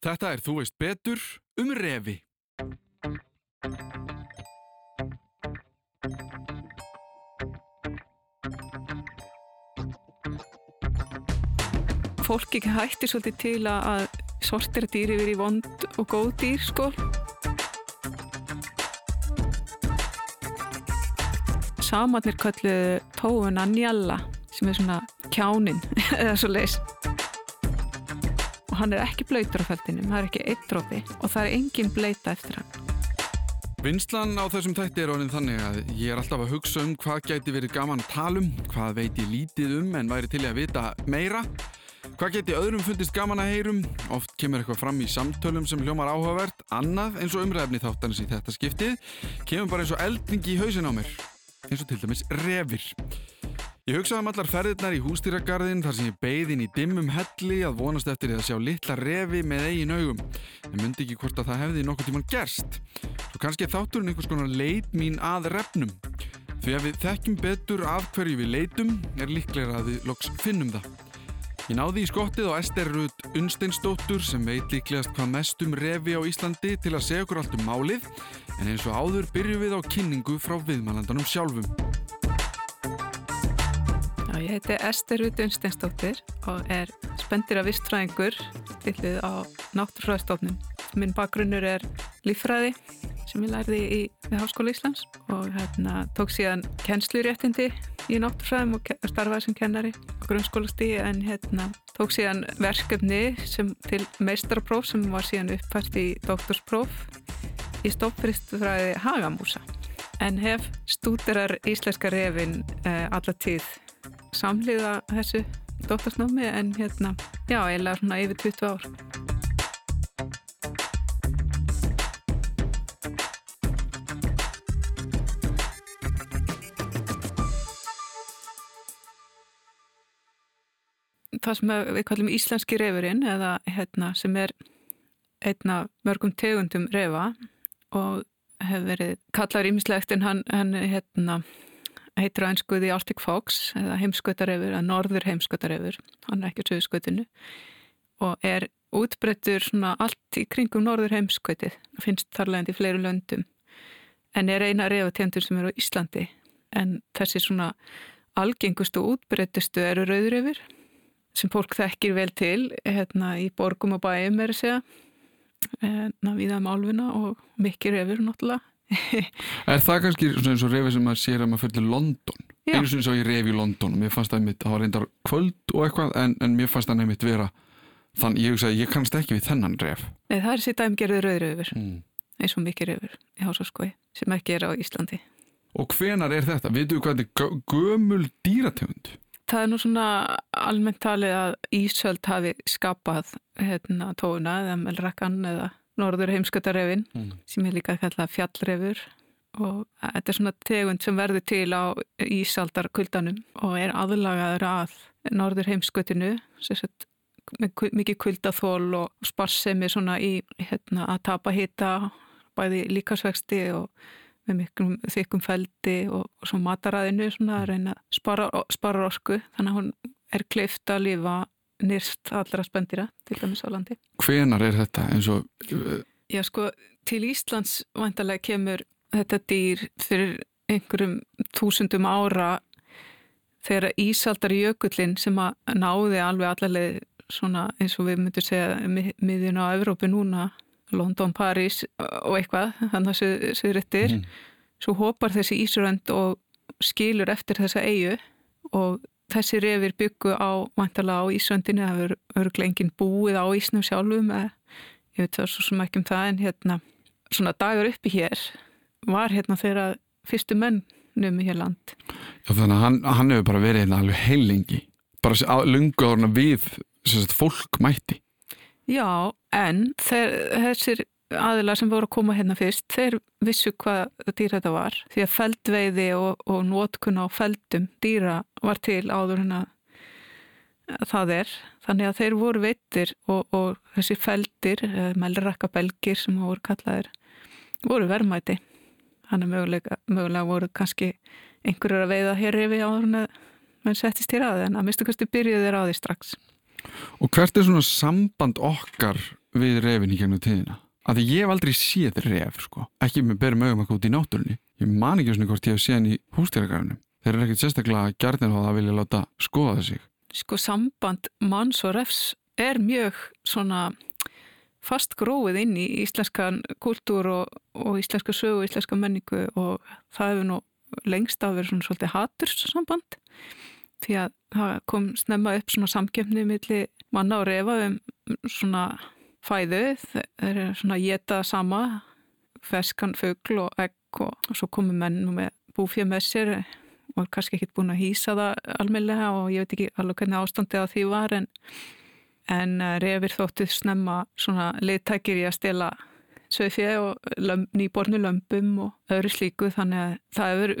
Þetta er Þú veist betur um revi. Fólk ekki hætti svolítið til að sortira dýr yfir í vond og góð dýr sko. Samarnir kölluðu tófuna Njalla sem er svona kjánin eða svo leis. Hann er ekki blöytur á feldinum, það er ekki eitt drópi og það er engin bleita eftir hann. Vinslan á þessum þætti er orðin þannig að ég er alltaf að hugsa um hvað gæti verið gaman að tala um, hvað veit ég lítið um en væri til að vita meira. Hvað geti öðrum fundist gaman að heyrum? Oft kemur eitthvað fram í samtölum sem hljómar áhugavert, annað eins og umræfni þáttanins í þetta skiptið, kemur bara eins og eldningi í hausin á mér, eins og til dæmis revir. Ég hugsaði um allar ferðirnar í hústýragarðin þar sem ég beigðin í dimmum helli að vonast eftir að sjá litla revi með eigin augum. Ég myndi ekki hvort að það hefði nokkuð tíman gerst. Svo kannski er þátturinn einhvers konar leit mín að refnum. Því að við þekkjum betur af hverju við leitum er líklega að við loks finnum það. Ég náði í skottið á Ester Rudd Unsteinsdóttur sem veit líklegast hvað mest um revi á Íslandi til að segja okkur allt um málið en eins og áður byrjum við á kynningu frá viðmælandanum sjálfum. Já, ég heiti Ester Rudd Unsteinsdóttir og er spendir af vistfræðingur stillið á náttúrfræðstofnum. Minn bakgrunnur er líffræði sem ég lærði í við Háskóla Íslands og hérna tók síðan kennsluréttindi í náttúrfræðum og starfaði sem kennari á grunnskólastíði en hérna tók síðan verkefni sem til meistarpróf sem var síðan uppfært í doktorspróf í stoppfristfræði Hagamúsa en hef stúderar íslenska refin eh, alla tíð samliða þessu doktorsnámi en hérna, já, eiginlega svona yfir 20 ár. Það sem við kallum íslenski refurinn eða hérna sem er einna mörgum tegundum refa og hefur verið kallar ímislegt en hann, hann hérna heitir á einskuði Arctic Fox eða heimskautarefur, eða norður heimskautarefur hann er ekki á sögurskautinu og er útbrettur svona allt í kringum norður heimskautið finnst þarlegandi í fleiru löndum en er eina refatendur sem er á Íslandi en þessi svona algengustu og útbrettustu eru rauðrefur sem fólk þekkir vel til hérna í borgum og bæum er að segja hérna viða um álfuna og mikið refur náttúrulega Er það kannski eins og refi sem maður sér að maður fyrir London? Já. Einu svo ég refi í London og mér fannst það einmitt, það var reyndar kvöld og eitthvað en, en mér fannst það einmitt vera þann, ég hugsaði, ég kannast ekki við þennan ref Nei, það er sér dæmgerði rauðrefur mm. eins og mikið refur í hásaskói sem ekki er á Íslandi Og hvenar er þetta? Veitu hvað þetta er gö- gömul dýrategund? Það er nú svona almennt talið að Ísöld hafi skapað hérna, tóuna eða melrakkan eða norður heimskatarefin Mm. sem er líka kallað fjallrefur. Og þetta er svona tegund sem verður til á Ísaldarkuldanum og er aðlagaður að norður ku- mikið kuldaþól og sparsemi svona í hérna, að tapa hita bæði líkasvexti og með miklum þykkum feldi og, og svo mataræðinu svona að reyna að spara, spara orku. Þannig að hún er kleift að lifa nýrst allra spendira til dæmis á landi. Hvenar er þetta eins og Já sko, til Íslands vantarlega kemur þetta dýr fyrir einhverjum þúsundum ára þegar Ísaldar jökullin sem að náði alveg allaveg svona eins og við myndum segja mi- miðjun á Evrópu núna London, Paris og eitthvað þannig að söðrættir mm. svo hopar þessi Ísrönd og skilur eftir þessa eigu og þessi refir byggu á á Ísröndinu, það hefur örglega enginn búið á Ísnum sjálfum eða ég veit það svo sem ekki um það en hérna svona dagur uppi hér var hérna þegar fyrstu menn numi hér land. Já, þannig að hann, hann hefur bara verið hérna alveg heilengi bara árna við sagt, fólk mætti Já, en þeir, þessir aðilar sem voru að koma hérna fyrst, þeir vissu hvað dýr þetta var. Því að feldveiði og, og nótkun á feldum dýra var til áður en að að það er. Þannig að þeir voru veittir og, og þessi feldir, melrakka belgir sem voru kallaðir, voru verðmæti. Þannig mögulega, mögulega voru kannski einhverjur að veiða hér yfir áður en að menn settist hér að en að mistu kosti byrjuðu þeir á því strax. Og hvert er svona samband okkar við refin í gegnum tíðina að því ég hef aldrei séð ref sko. ekki með berum augum eitthvað út í náttúrunni. Ég man ekki svona hvort ég hef séð hann í hústýragarunum þeir eru ekkert sérstaklega gjarnir á það að vilja láta skoða sig. Sko samband manns og refs er mjög svona fast gróið inn í íslenskan kultúr og, og íslenska sögu og íslenska menningu og það hefur nú lengst af verið svona svolítið haturssamband. Því að það kom snemma upp svona samkjöfni millir manna og refa um svona fæðu þeir eru svona að geta sama feskan, fögl og egg og, og svo komu menn með búfja með sér og kannski ekki búin að hýsa það almeinlega og ég veit ekki alveg hvernig ástandið á því var en, en refir þóttið snemma svona leiðtækir í að stela sögfið og löm, nýbornu lömpum og öðru slíku þannig að það hefur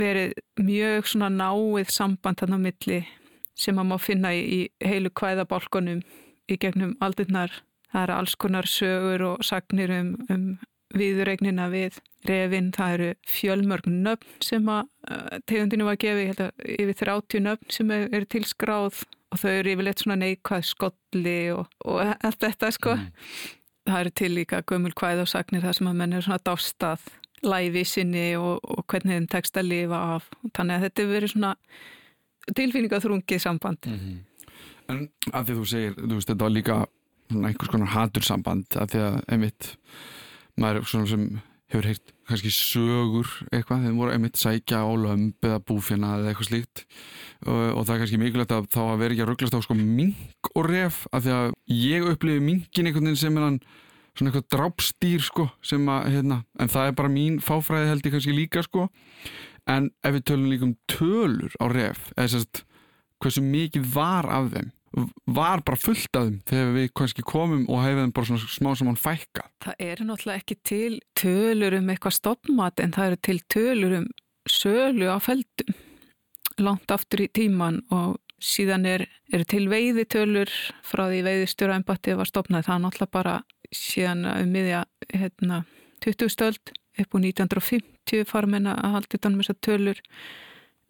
verið mjög svona náið samband þannig á milli sem að má finna í, í heilu kvæðabálkonum í gegnum aldurnar. Það eru alls konar sögur og sagnir um, um viðregnina við refin. Það eru fjölmörg nöfn sem að tegundinu var gefið, ég held að yfir 30 nöfn sem eru er tilskráð og þau eru yfirleitt svona neikvæð skolli og, og allt þetta sko. Mm það eru til líka gömul kvæð og sagnir þar sem að menn er svona dástað læfi sinni og, og hvernig þeim tekst að lifa af. Þannig að þetta er verið svona tilfinningaþrungið samband. Mm -hmm. En að því þú segir, þú veist, þetta var líka einhvers konar hatursamband að því að einmitt maður er svona sem hefur heilt kannski sögur eitthvað, þeim voru einmitt sækja á lömb eða búfina eða eitthvað slíkt. Og, og það er kannski mikilvægt að þá að vera ekki að rugglast á sko mink og ref af því að ég upplifi minkin einhvern veginn sem er hann svona eitthvað drápstýr sko sem að, hérna, en það er bara mín fáfræði held ég kannski líka sko. En ef við tölum líka um tölur á ref eða sérst hversu mikið var af þeim var bara fullt af þeim þegar við kannski komum og hefðum bara svona smá sem hann fækka. Það eru náttúrulega ekki til tölur um eitthvað stoppmat en það eru til tölur um sölu á feldum langt aftur í tíman og síðan er, er til veiði tölur frá því veiðistjóra ennbættið var stopnað. Það er náttúrulega bara síðan um miðja hérna, 20 stöld upp á 1950 farmenna að halda þetta um þessar tölur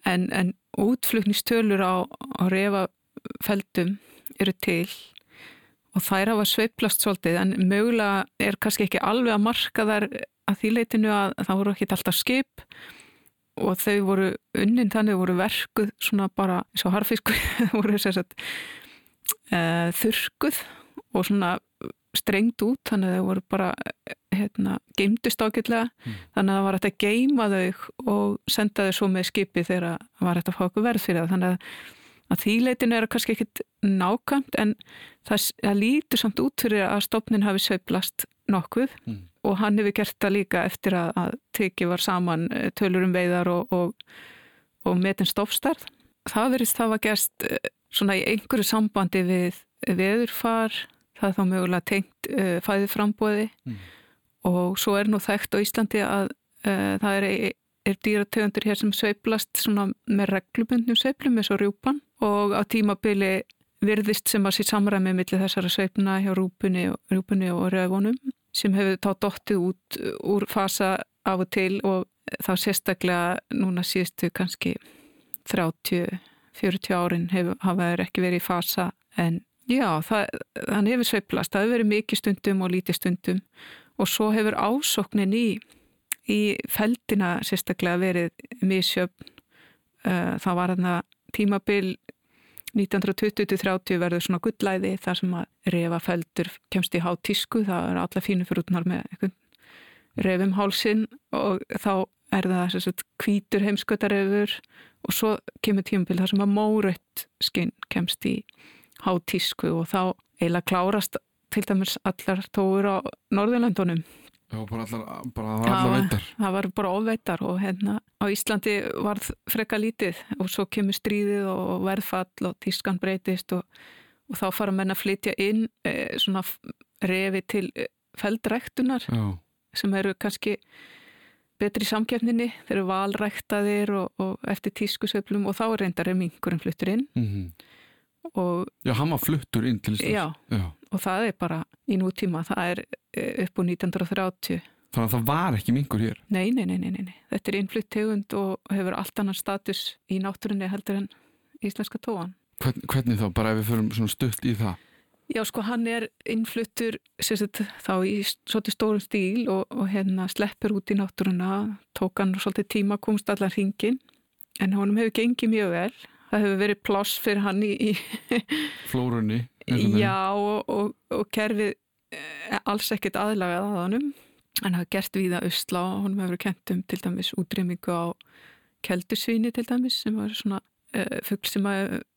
en, en útflutnistölur á, á refa feldum eru til og þær hafa sveiplast svolítið en mögulega er kannski ekki alveg að marka þær að því leitinu að það voru ekki alltaf skip og þau voru unnin þannig voru verkuð svona bara eins og harfisku voru að uh, þurkuð og svona strengt út þannig að þau voru bara hérna, geimdust ágætlega mm. þannig að það var hægt að geima þau og senda þau svo með skipi þegar það var hægt að fá okkur verð fyrir það þannig að að því leitinu er kannski ekkit nákvæmt en það, það lítur samt út fyrir að stopnin hafi sveiplast nokkuð mm. og hann hefur gert það líka eftir að, að tekið var saman eh, tölur um veiðar og, og, og metin stofstarð. Það verist það var gerst eh, svona í einhverju sambandi við veðurfar, það er þá mögulega tengt uh, eh, fæðið frambóði mm. og svo er nú þekkt á Íslandi að uh, það er er dýrategundur hér sem sveiplast með reglubundnum sveiplum eins og rjúpan og á tímabili virðist sem að sér samræmi millir þessara sveipna hjá rjúpunni, rjúpunni og röfunum sem hefur þá dottið út úr fasa af og til og þá sérstaklega núna síðustu kannski 30-40 árin hef, hafa þeir ekki verið í fasa. En já, það, þann hefur sveiplast, það hefur verið mikið stundum og lítið stundum og svo hefur ásoknin í í feldina sérstaklega verið misjöfn. Það var þarna tímabil 1920-30 verður svona gullæði þar sem að refa feldur kemst í hátísku, það er alla fínu fyrir útnar með refum hálsin og þá er það sagt, kvítur heimskötarefur og svo kemur tímabil þar sem að mórött skinn kemst í hátísku og þá eiginlega klárast til dæmis allar tóur á Norðurlandunum Já, bara allar, bara, allar veitar. Það var bara ofveitar og hérna á Íslandi var freka lítið og svo kemur stríðið og verðfall og tískan breytist og, og þá fara menn að flytja inn e, svona refi til e, feldræktunar Já. sem eru kannski betri samkjöfninni, þeir eru valræktaðir og, og eftir tískusöflum og þá reyndar er mingurinn fluttur inn. Mm -hmm. Og, Já, hann var fluttur inn til Íslands. Já, Já og það er bara í nútíma, það er eh, upp á 1930. Þannig að það var ekki mingur hér? Nei, nei, nei, nei, nei. þetta er innflytt tegund og hefur allt annan status í náttúrunni heldur en íslenska tóan. Hvern, hvernig þá, bara ef við förum svona stutt í það? Já, sko, hann er innfluttur sérst, þá í svolítið stórum stíl og, og hérna sleppur út í náttúruna, tók hann svolítið tíma komst allar hringin, en honum hefur gengið mjög vel. Það hefur verið pláss fyrir hann í... í Flórunni. Já, og, og, og kerfið eh, alls ekkert aðlagað að honum. Hann hafa gert viða usla og honum hefur kent um til dæmis útrýmingu á keldusvíni til dæmis sem var svona uh, fugl sem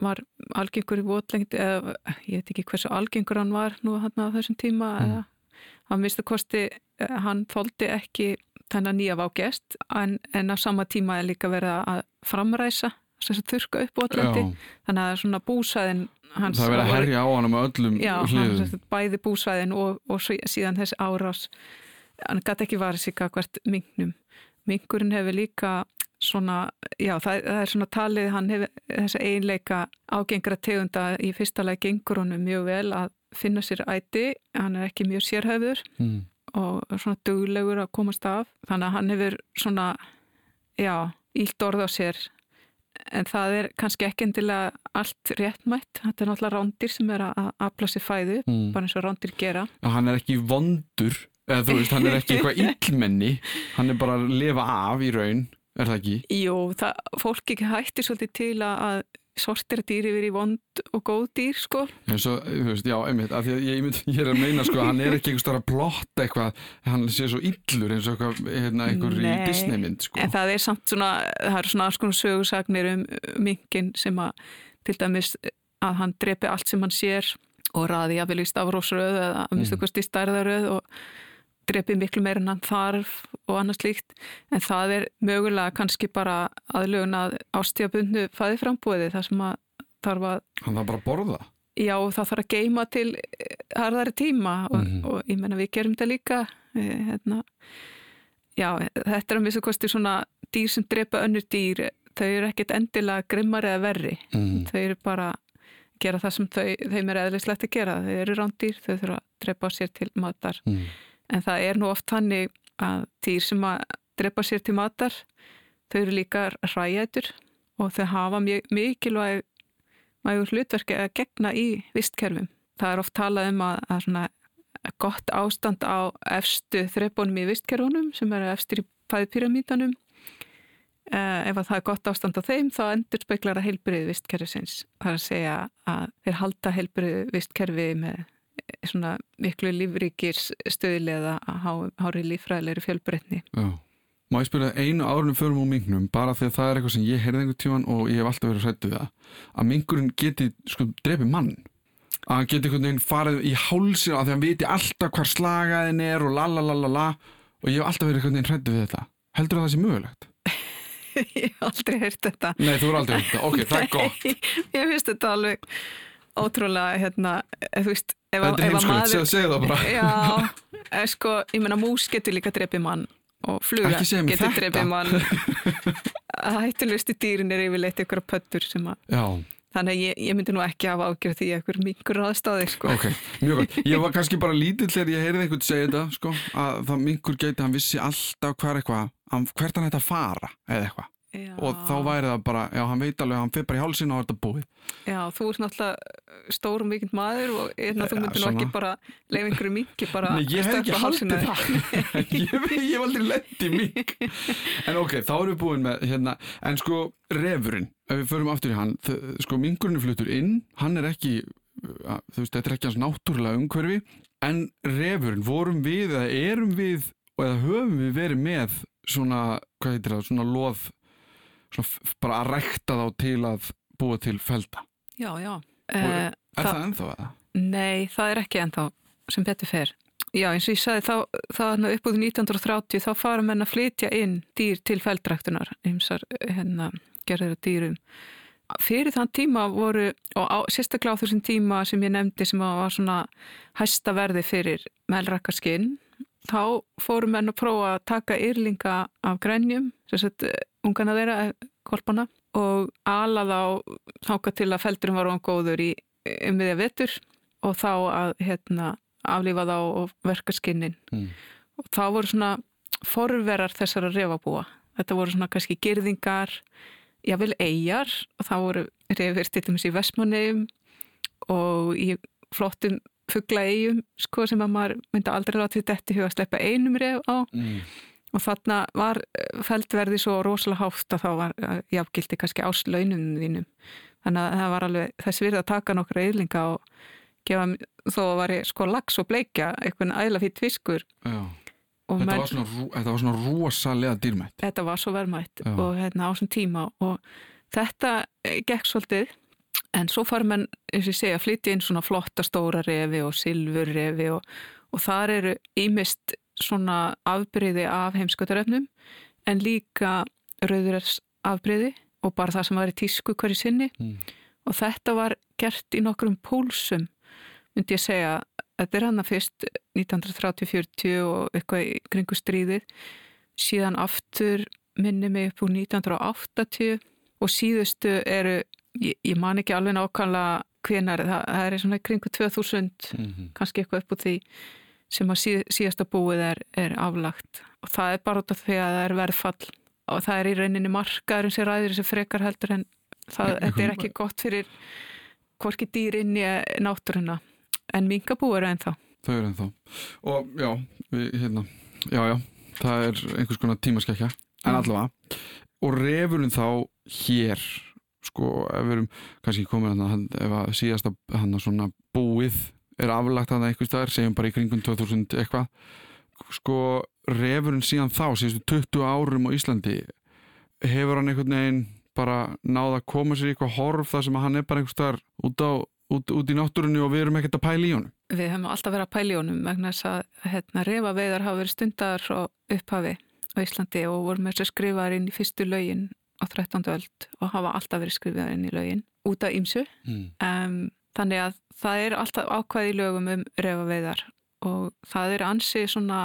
var algengur í votlengt eða ég veit ekki hversu algengur hann var nú hann á þessum tíma mm. eða hann mistu kosti, hann þóldi ekki þennan nýja vágest en, en á sama tíma er líka verið að framræsa þurka upp votlendi þannig að svona búsæðin hans það verið að herja á hann með öllum já, hann, bæði búsæðin og, og síðan þessi árás. Hann gæti ekki varðið sig að hvert mingnum mingurinn hefur líka svona, já það, það er svona talið hann hefur þessa einleika ágengra tegunda í fyrsta lagi gengur honum mjög vel að finna sér æti, hann er ekki mjög sérhæfur mm. og svona duglegur að komast af, þannig að hann hefur svona, já ílt orð á sér en það er kannski ekki endilega allt réttmætt, þetta er náttúrulega rándir sem er að afla sér fæðu, mm. bara eins og rándir gera. Hann er ekki vondur eða þú veist, hann er ekki eitthvað illmenni hann er bara að lifa af í raun Er það ekki? Jú, það, fólk ekki hættir svolítið til að sortira dýri verið í vond og góð dýr, sko. Svo, veist, já, einmitt, því að ég, ég, ég er að meina, sko, hann er ekki einhver starf að plotta eitthvað, hann sé svo illur eins og hérna, einhver í Disneymynd, sko. En það er samt svona, það er svona alls konar sögursagnir um mingin sem að, til dæmis, að hann drepi allt sem hann sér og raði að vilja í stafrósröð eða að minnstu hvort í stærðaröð og drepið miklu meira en hann þarf og annars líkt en það er mögulega kannski bara aðlögun að ástíðabundnu fæði frambúiði þar sem að þarf að hann þarf bara að borða? Já það þarf að geima til harðari tíma og, mm -hmm. og ég menna við gerum þetta líka eh, hérna. já þetta er að misa kosti svona dýr sem drepa önnur dýr þau eru ekkit endilega grimmar eða verri. Mm þau eru bara gera það sem þau, þeim er eðlislegt að gera. Þau eru rándýr, þau þurfa að drepa sér til matar. Mm en það er nú oft hannig að týr sem að drepa sér til matar þau eru líka ræjætur og þau hafa mikilvæg hlutverki að gegna í vistkerfum. Það er oft talað um að, að svona gott ástand á efstu þreppónum í vistkerfunum sem eru efstir í fæðpyramítanum eh, ef það er gott ástand á þeim þá endur speiklar að heilbriði vistkerfisins. Það er að segja að þeir halda heilbriði vistkerfi með svona miklu lífríkir stöðilega að hári lífræðilegri fjölbreytni. Já. Má ég spyrja einu árunum förum á mingnum bara því að það er eitthvað sem ég heyrði einhvern tíman og ég hef alltaf verið hrættuð það að mingurinn geti sko drefið mann að hann geti einhvern veginn farið í hálsir að því að hann viti alltaf hvar slagaðin er og lalalala og ég hef alltaf verið einhvern veginn hrættuð við þetta. Heldur það að það sé mögulegt? ég hef aldrei heyrt þetta. Nei, þú er aldrei heyrt þetta. Ok, það er gott. Ég finnst þetta alveg ótrúlega, hérna, þú veist, Þetta er heimskulegt, segja það bara. Já, sko, ég menna, mús getur líka drefið mann og fluga getur drefið mann. Það hættilegusti dýrin er yfirleitt ykkur pöttur sem að... Já. Þannig að ég, ég myndi nú ekki hafa ágjörð því að ykkur mingur aðstáði, sko. Ok, mjög gott. Ég var kannski bara lítill þegar ég heyrði einhvern segja þetta, sko, að það mingur geti, hann vissi alltaf hver eitthvað, hvert hann hætti að fara eða eitthvað. Já. og þá væri það bara, já hann veit alveg hann fyrir bara í hálsinu og þetta búið. Já, þú ert náttúrulega stór og mikill maður og einna, þú myndir nú ekki bara leif einhverju mingi bara Nei, ég hef ekki haldið það. Ég, ég hef aldrei lettið ming en ok, þá erum við búin með hérna, en sko, refurinn ef við förum aftur í hann, sko mingurinn er fluttur inn, hann er ekki þú veist, þetta er ekki hans náttúrulega umhverfi en refurinn, vorum við eða erum við, eða höfum við verið með svona, hvað heitir það, svona loð bara að rækta þá til að búa til felda Já, já. Er uh, það, ennþá eða? Nei, það er ekki ennþá sem betur fer. Já, eins og ég sagði þá, þá upp úr 1930 þá fara menn að flytja inn dýr til feldræktunar einsar hérna gerður að dýrum. Fyrir þann tíma voru og á, sérstaklega á þessum tíma sem ég nefndi sem var svona hæsta verði fyrir meðlrakkarskinn þá fórum menn að prófa að taka yrlinga af grænjum sérstaklega ungana þeirra, kolpana og ala þá þáka til að feldurum var góður í umviðja vettur og þá að hérna, aflífa þá og verka skinnin mm. og þá voru svona forverar þessara refabúa þetta voru svona kannski girðingar jável eigjar og þá voru refir til dæmis í Vestmanneum og í flottum fuggla eigum sko sem að maður myndi aldrei láta þetta eftir huga að sleppa einum ref á. Mm. og þarna var eh, feldverði svo rosalega hátt að þá var eh, jáfngildi kannski áslaunum þínum. Þannig að það var alveg þess virði að taka nokkra yðlinga og gefa þó að var sko lags og bleikja einhvern æðla fyrir tviskur Þetta, menn, var svona, þetta var svona rosalega dýrmætt. þetta var svo verðmætt og hérna á þessum tíma og þetta eh, gekk svolítið en svo far menn, eins og ég segja, flytja inn svona flotta stóra refi og silfurrefi og, og þar eru ímist svona afbyrði af heimskatarefnum en líka rauðurers afbyrði og bara það sem var í tísku hverju sinni. Mm. og þetta var gert í nokkrum púlsum myndi ég segja. Þetta er hann að fyrst 1930-40 og eitthvað í kringu stríðið. Síðan aftur minni mig upp úr 1980 og síðustu eru ég, ég man ekki alveg nákvæmlega hvenar, það, það er svona kringu 2000 Mm kannski eitthvað upp úr því sem að síð, síðasta búið er, er aflagt og það er bara út af því að það er verðfall og það er í rauninni markaðurinn sem ræðir þessi frekar heldur en það, þetta er ekki gott fyrir hvorki dýrin í náttúruna en minkabú eru ennþá Þau eru ennþá. Og já, við, hérna, já, já, það er einhvers konar tímaskekja, en Já. allavega. Og refurinn þá hér, sko, ef við erum kannski komin að ef að síðasta hann svona búið er aflagt hann einhvers staðar, segjum bara í kringum 2000 eitthvað, sko, refurinn síðan þá, síðustu 20 árum á Íslandi, hefur hann einhvern veginn bara náða að koma sér í eitthvað horf þar sem að hann er bara einhvers staðar út út, út í náttúrunni og við erum ekkert að pæla í honum. Við hefum alltaf verið að pæla í honum vegna þess að hérna, refa veiðar hafa verið stundar frá upphafi á Íslandi og voru með þess að skrifa inn í fyrstu lögin á 13. öld og hafa alltaf verið skrifað inn í lögin út af ímsu. Mm. Um, þannig að það er alltaf ákvæði í lögum um refa veiðar og það er ansi svona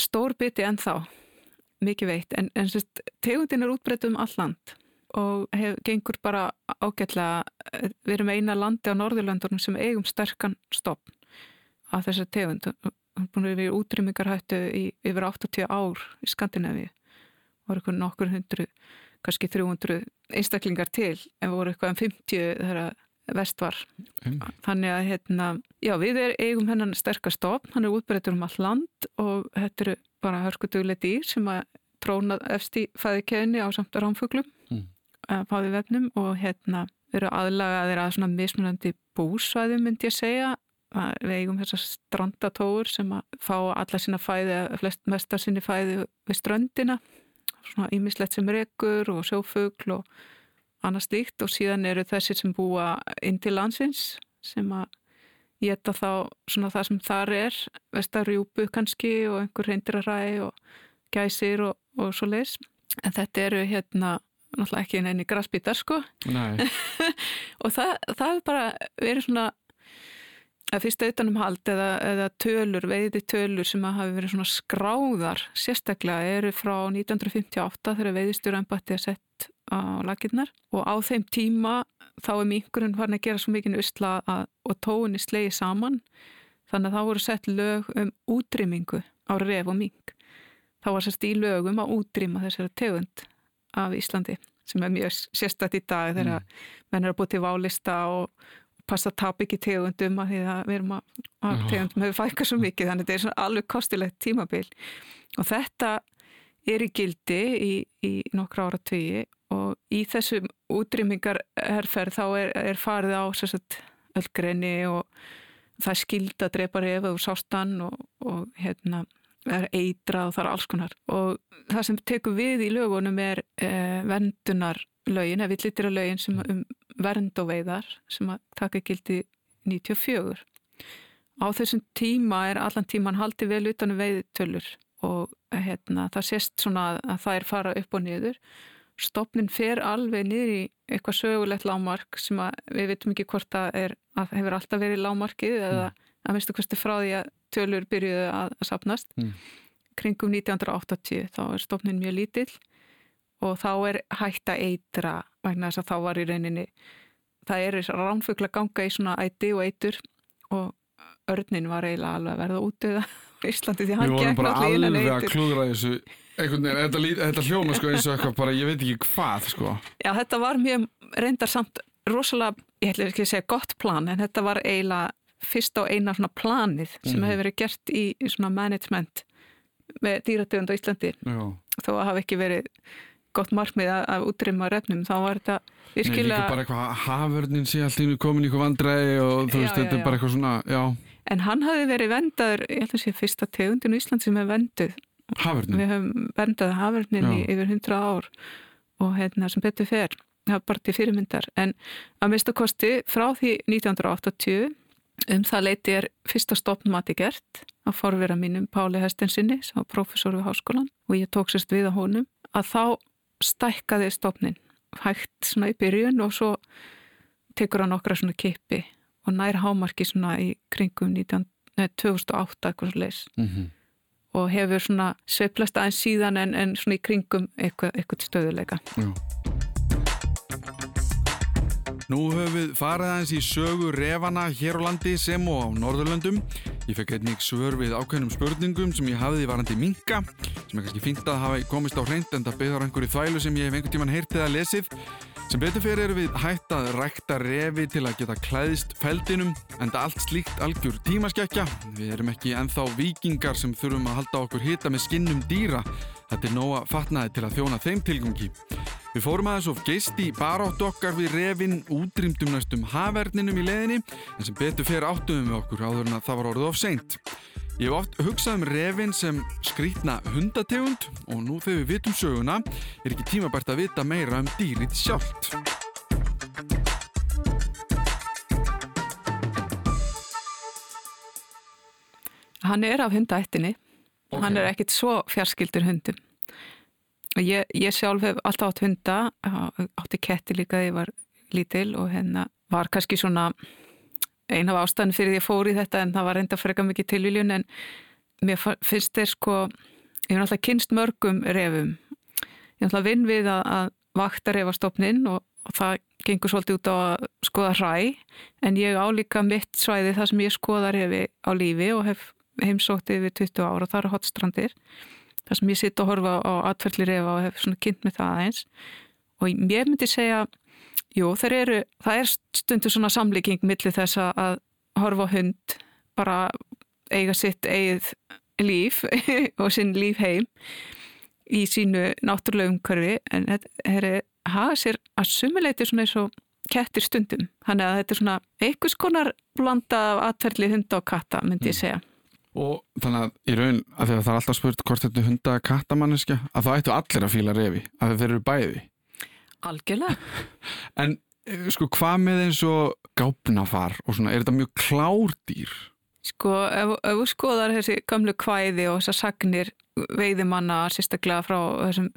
stór biti ennþá, mikið veitt, en, en tegundin er útbreytt um all land og hef, gengur bara ágætlega, eh, við erum eina landi á Norðurlöndunum sem eigum sterkan stopn af þessar tegund er að vera útrýmingarhættu í yfir 80 ár í Skandinavíu voru eitthvað nokkur hundru kannski 300 einstaklingar til en voru eitthvað um 50 þegar vest var Einmitt. þannig að hérna, já við er, eigum hennan sterkast stofn, hann er útbreytur um all land og þetta eru bara hörkuduglega dýr sem að tróna efst í fæðikeðinni á samt rámfuglum Mm. mm. fáði vefnum og hérna eru aðlagaðir að svona mismunandi búsvæðum myndi ég segja að við eigum þessar strandatóur sem að fá alla sína fæði, flest mestar sinni fæði við ströndina svona ímislegt sem rekur og sjófugl og annað slíkt. Og síðan eru þessir sem búa inn til landsins sem að geta þá svona það sem þar er vestarjúpu kannski og einhver reyndiræ og gæsir og, og svo leis en þetta eru hérna náttúrulega ekki neini grassbítar sko. Nei, og það, það er bara verið svona að fyrst auðanumhald eða, eða tölur, veiði tölur sem að hafi verið svona skráðar sérstaklega eru frá 1958 þegar veiðistjóraembatti að sett á laginnar og á þeim tíma þá er minkurinn farin að gera svo mikið usla að, og tóinni slegi saman. Þannig að þá voru sett lög um útrýmingu á ref og mink. Þá var sérst í lögum að útrýma þessari tegund af Íslandi sem er mjög sérstætt í dag þegar Mm. menn er að búið til válista og passa að tapa ekki tegundum að því að við erum að, að tegundum hefur fækkað svo mikið þannig að þetta er svona alveg kostilegt tímabil. Og þetta er í gildi í, í nokkra ára tugi og í þessum útrýmingar herrferð þá er, er farið á öllgreinni og það er skild að drepa reyfa úr sástan og, og hérna er eitrað og það er alls konar. Og það sem tekur við í lögunum er eh, vendunar lögin, eða villitira lögin sem um vernd og veiðar sem að taka gildi 94 á þessum tíma er allan tíman haldið vel utanum veiðtölur og hérna, það sést svona að, að það er fara upp og niður. Stopnin fer alveg niður í eitthvað sögulegt lámark sem að við veitum ekki hvort það er að hefur alltaf verið lámarkið eða að minnstu hverstu frá því að tölur byrjuðu að, að sapnast Mm. kringum 1980 þá er stopnin mjög lítill og þá er hægt að eitra vegna þess að þá var í rauninni það er þess að ránfugla ganga í svona æti og eitur og örnin var eiginlega alveg að verða útöða á Íslandi því við hann vorum gekk bara náttúrulega innan alveg að eitur klúðra þessu einhvern veginn, þetta, þetta hljóma sko eins og eitthvað bara, ég veit ekki hvað sko Já, þetta var mjög reyndar samt rosalega, ég ætla ekki að segja gott plan en þetta var eiginlega fyrst á eina svona planið sem Mhm. hefur verið gert í í svona management með dýrategund á Íslandi Já. þó að hafa ekki verið gott markmið að, að útrýma refnum þá var þetta Nei, líka virkilega bara eitthvað haförnin sé allt í einu komin í eitthvað vandræði og þú veist, já, þetta er bara eitthvað svona, já, en hann hafi verið vendaður, ég held að sé fyrsta tegundin í Ísland sem er venduð haförnin. við höfum vendað hafurnin í yfir 100 ár og hérna sem betur fer það var bara til fyrirmyndar. En að mista kosti frá því 1980 um það leiti er fyrsta stoppmati gert að forvera mínum Páli Hestensinni sem var professor við háskólan og ég tók sérst við á honum að þá stækkaði stopnin hægt svona í byrjun og svo tekur hann okkra svona kippi og nær hámarki svona í kringum 19, nei, 2008 eitthvað svo leis Mm og hefur svona sveiflast aðeins síðan en, en svona í kringum eitthvað, eitthvað stöðuleika. Já. Nú höfum við farið aðeins í sögu refana hér á landi sem og á Norðurlöndum. Ég fekk einnig svör við ákveðnum spurningum sem ég hafði varandi minka, sem er kannski fínt að hafa komist á hreint en það byggðar einhverju þvælu sem ég hef einhvern tíman heyrtið að lesið. Sem betur fyrir erum við hægt að rækta refi til að geta klæðist feldinum, en það allt slíkt algjör tímaskekkja. Við erum ekki ennþá vikingar sem þurfum að halda okkur hita með skinnum dýra. Þetta er nóga fatnaði til að þjóna þeim tilgangi. Við fórum aðeins of geist í baráttu okkar við refin, útrýmdum næstum haverninum í leðinni, en sem betur fyrir áttuðum við okkur áður en að það var orðið of seint. Ég hef oft hugsað um refin sem skrítna hundategund og nú þegar við vitum söguna er ekki tímabært að vita meira um dýrið sjálft. Hann er af hundaættinni, Ok. hann er ekkit svo fjarskildur hundum. Ég, ég sjálf hef alltaf átt hunda, átti ketti líka þegar ég var lítil og hérna var kannski svona ein af ástæðan fyrir því ég fór í þetta en það var reynda freka mikið tilviljun en mér finnst þeir sko, ég hef náttúrulega kynst mörgum refum. Ég hef náttúrulega vinn við að, að vakta refastofnin og, og það gengur svolítið út á að skoða hræ en ég á líka mitt svæði þar sem ég skoða refi á lífi og hef heimsótt yfir 20 ára og það eru hotstrandir þar sem ég sitt og horfa á atferðli refa og hef svona kynnt með það aðeins og ég myndi segja jú, eru, það er stundu svona samlíking millir þess að- að horfa hund bara eiga sitt eigið líf og sinn líf heim í sínu náttúrulega umhverfi en þetta hafa sér að sumuleiti svona eins og kettir stundum. Þannig að þetta er svona einhvers konar blanda af atferðli hunda og katta, myndi ég segja. Og þannig að í raun, að það er alltaf spurt hvort þetta er hunda kattamanniska, að það ættu allir að fíla refi, að þeir eru bæði. Algjörlega. En eh, sko, hvað með eins og gápnafar og svona, er þetta mjög klárdýr? Sko, ef, ef þú skoðar þessi gamlu kvæði og þessar sagnir veiðimanna sérstaklega frá þessum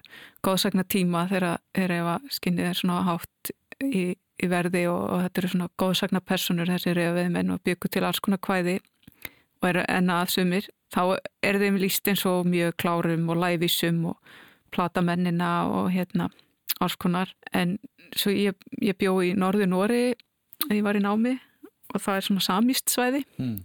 góðsagna tíma þegar ef að skinnið er svona hátt í, í verði og, og þetta eru svona góðsagna personur þessi reyðveiðmenn og byggu til alls konar kvæði og eru enna aðsumir þá er þeim líst eins og mjög klárum og lævísum og plata mennina og hérna alls konar. En svo ég, ég bjó í norðu Nóri ég var í námi og það er svona samíst svæði Mm.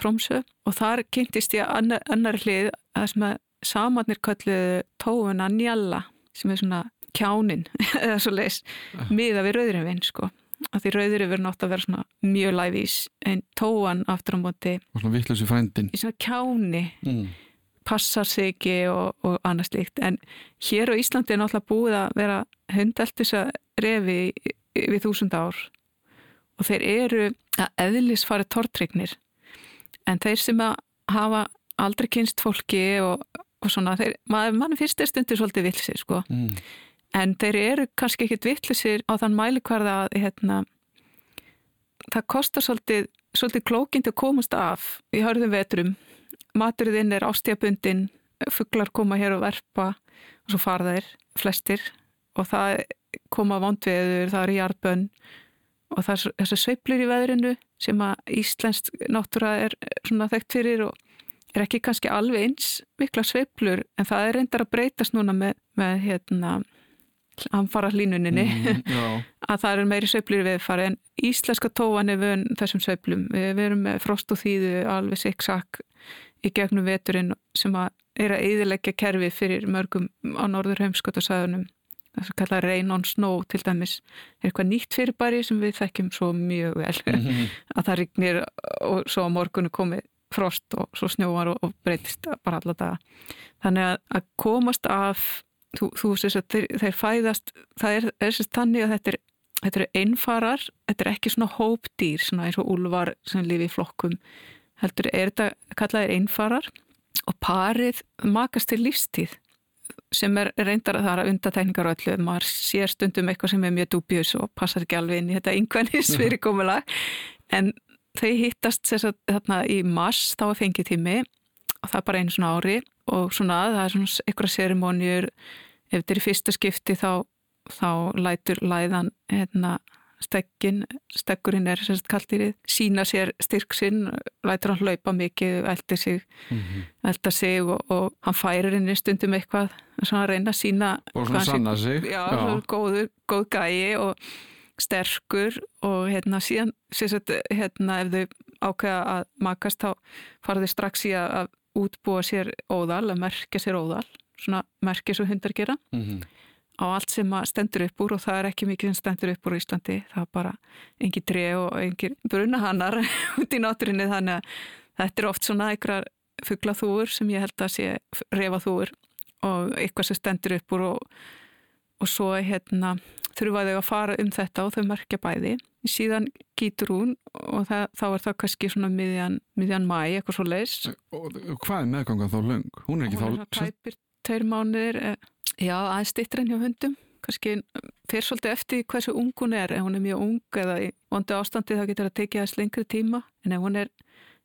Trómsö og þar kynntist ég annar, annar hlið að sem að samarnir kölluðu tóuna njalla sem er svona kjánin eða svo leis miða við rauðurinn sko að því rauðurinn verður nátt að vera svona mjög læfís en tóan aftur á móti Og svona vittlösi frændin. í svona kjáni Mm. passar sig ekki og, og annað slíkt en hér á Íslandi er náttúrulega búið að vera hundaltis að refi við þúsund ár og þeir eru að eðlis fara tortrygnir en þeir sem að hafa aldrei kynst fólki og, og svona, þeir, maður, fyrst er stundir svolítið vilsir sko Mm. En þeir eru kannski ekkit vittlisir á þann mælikvarða að hérna, það kostar svolítið, svolítið klókind að komast af í hörðum vetrum. Maturinn er ástíðabundin fugglar koma hér og verpa og svo fara þeir, flestir. Og það koma vondveður það er jarðbönn og það er þessar sveiflur í veðrinu sem að Íslensk náttúra er svona þekkt fyrir og er ekki kannski alveg eins mikla sveiflur. En það er reyndar að breytast núna með, með hérna anfara hlínuninni Mm, að það eru meiri sveiflur við fari en íslenska tóan er vön þessum sveiflum. Við, erum með frost og þýðu alveg siksak í gegnum veturinn sem að er að eðilegja kerfi fyrir mörgum á norður heimskotasæðunum það sem kalla rain on snow til dæmis er eitthvað nýtt fyrirbæri sem við þekkjum svo mjög vel. Mhm. að það rignir og svo á morgunu komi frost og svo snjóar og, og breytist bara alla daga. Þannig að, að komast af þú, þú sést að þeir, þeir fæðast það er, er sérst þannig að þetta er þetta eru einfarar, þetta er ekki svona hópdýr, svona eins og úlvar sem lifi í flokkum, heldur er þetta kallaðir einfarar og parið makast til lífstíð sem er reyndar að það er undatækningar og öllu, maður sér stundum eitthvað sem er mjög dúbjus og passar ekki alveg inn í þetta yngvennis fyrirkomulag en þau hittast sagt, þarna í mars, þá er fengið tími og það er bara einu svona ári og svona það er svona einhverja serimóniur ef þetta er í fyrsta skipti þá, þá lætur læðan hérna, stekkin, stekkurinn er sem sagt kaltýrið, sína sér styrk sinn, lætur hann hlaupa mikið eldir sig, Mhm. elda sig og, og hann færir henni stundum eitthvað svona að reyna að sína Og svona sanna sig. já, já. Góður, góð gæi og sterkur og hérna síðan sagt, hérna, ef þau ákveða að makast þá þau strax í að útbúa sér óðal, að merkja sér óðal svona merkja svo hundar gera Mhm. á allt sem stendur upp úr og það er ekki mikið sem stendur upp úr í Íslandi það er bara engin tre og engin brunahannar út í náttúrinni þannig að þetta er oft svona einhverjar fugglaþúur sem ég held að sé refaþúur og eitthvað sem stendur upp úr og, og svo hérna þurfa þau að fara um þetta og þau merkja bæði. Síðan gítur hún og það, þá er það kannski svona miðjan, miðjan mæ, eitthvað svo leis Og hvað er meðgangan þá löng? Hún er ekki hún er þá... tæpir tveir mánuðir eh, já, aðeins stittra en hjá hundum. Kannski fyrir svolítið eftir hversu ung hún er. Ef hún er mjög ung eða í vondu ástandi þá getur það tekið aðeins lengri tíma. En ef hún er,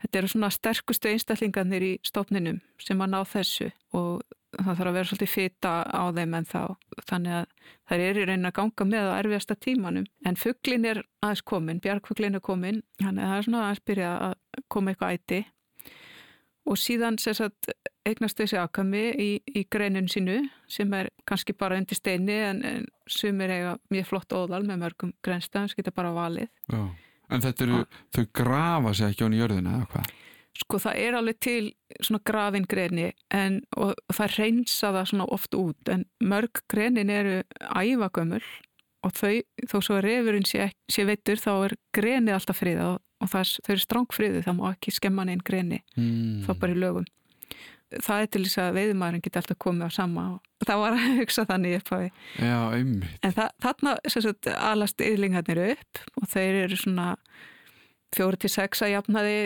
þetta eru svona sterkustu einstaklingarnir í stofninum sem að ná þessu og það þarf að vera svolítið fita á þeim en þá þannig að þær eru í raunin að ganga með á erfiðasta tímanum en fugglin er aðeins komin, bjargfugglin er komin þannig að það er svona aðeins byrja að koma eitthvað æti og síðan sem sagt eignast þessi akami í, í greinun sínu sem er kannski bara undir steini en, en sumir eiga mjög flott óðal með mörgum greinstæðum sem geta bara valið. Já. En þetta eru, þau grafa sér ekki án í jörðina eða hvað? Sko það er alveg til svona grafin greini en, það reynsa það svona oft út en mörg greinin eru ævagömmul og þau, þó svo að refurinn sé, sé veitur þá er greinið alltaf friða og, og það, þau eru strángfriðu það má ekki skemma neinn greini Mm. þá bara í lögum. Það er til þess að veiðumæðurinn geti alltaf komið á sama og það var að hugsa þannig upp á því. Já, einmitt. En það, þarna sagt, alast yðlingarnir upp og þeir eru svona fjóri til sex að jafnaði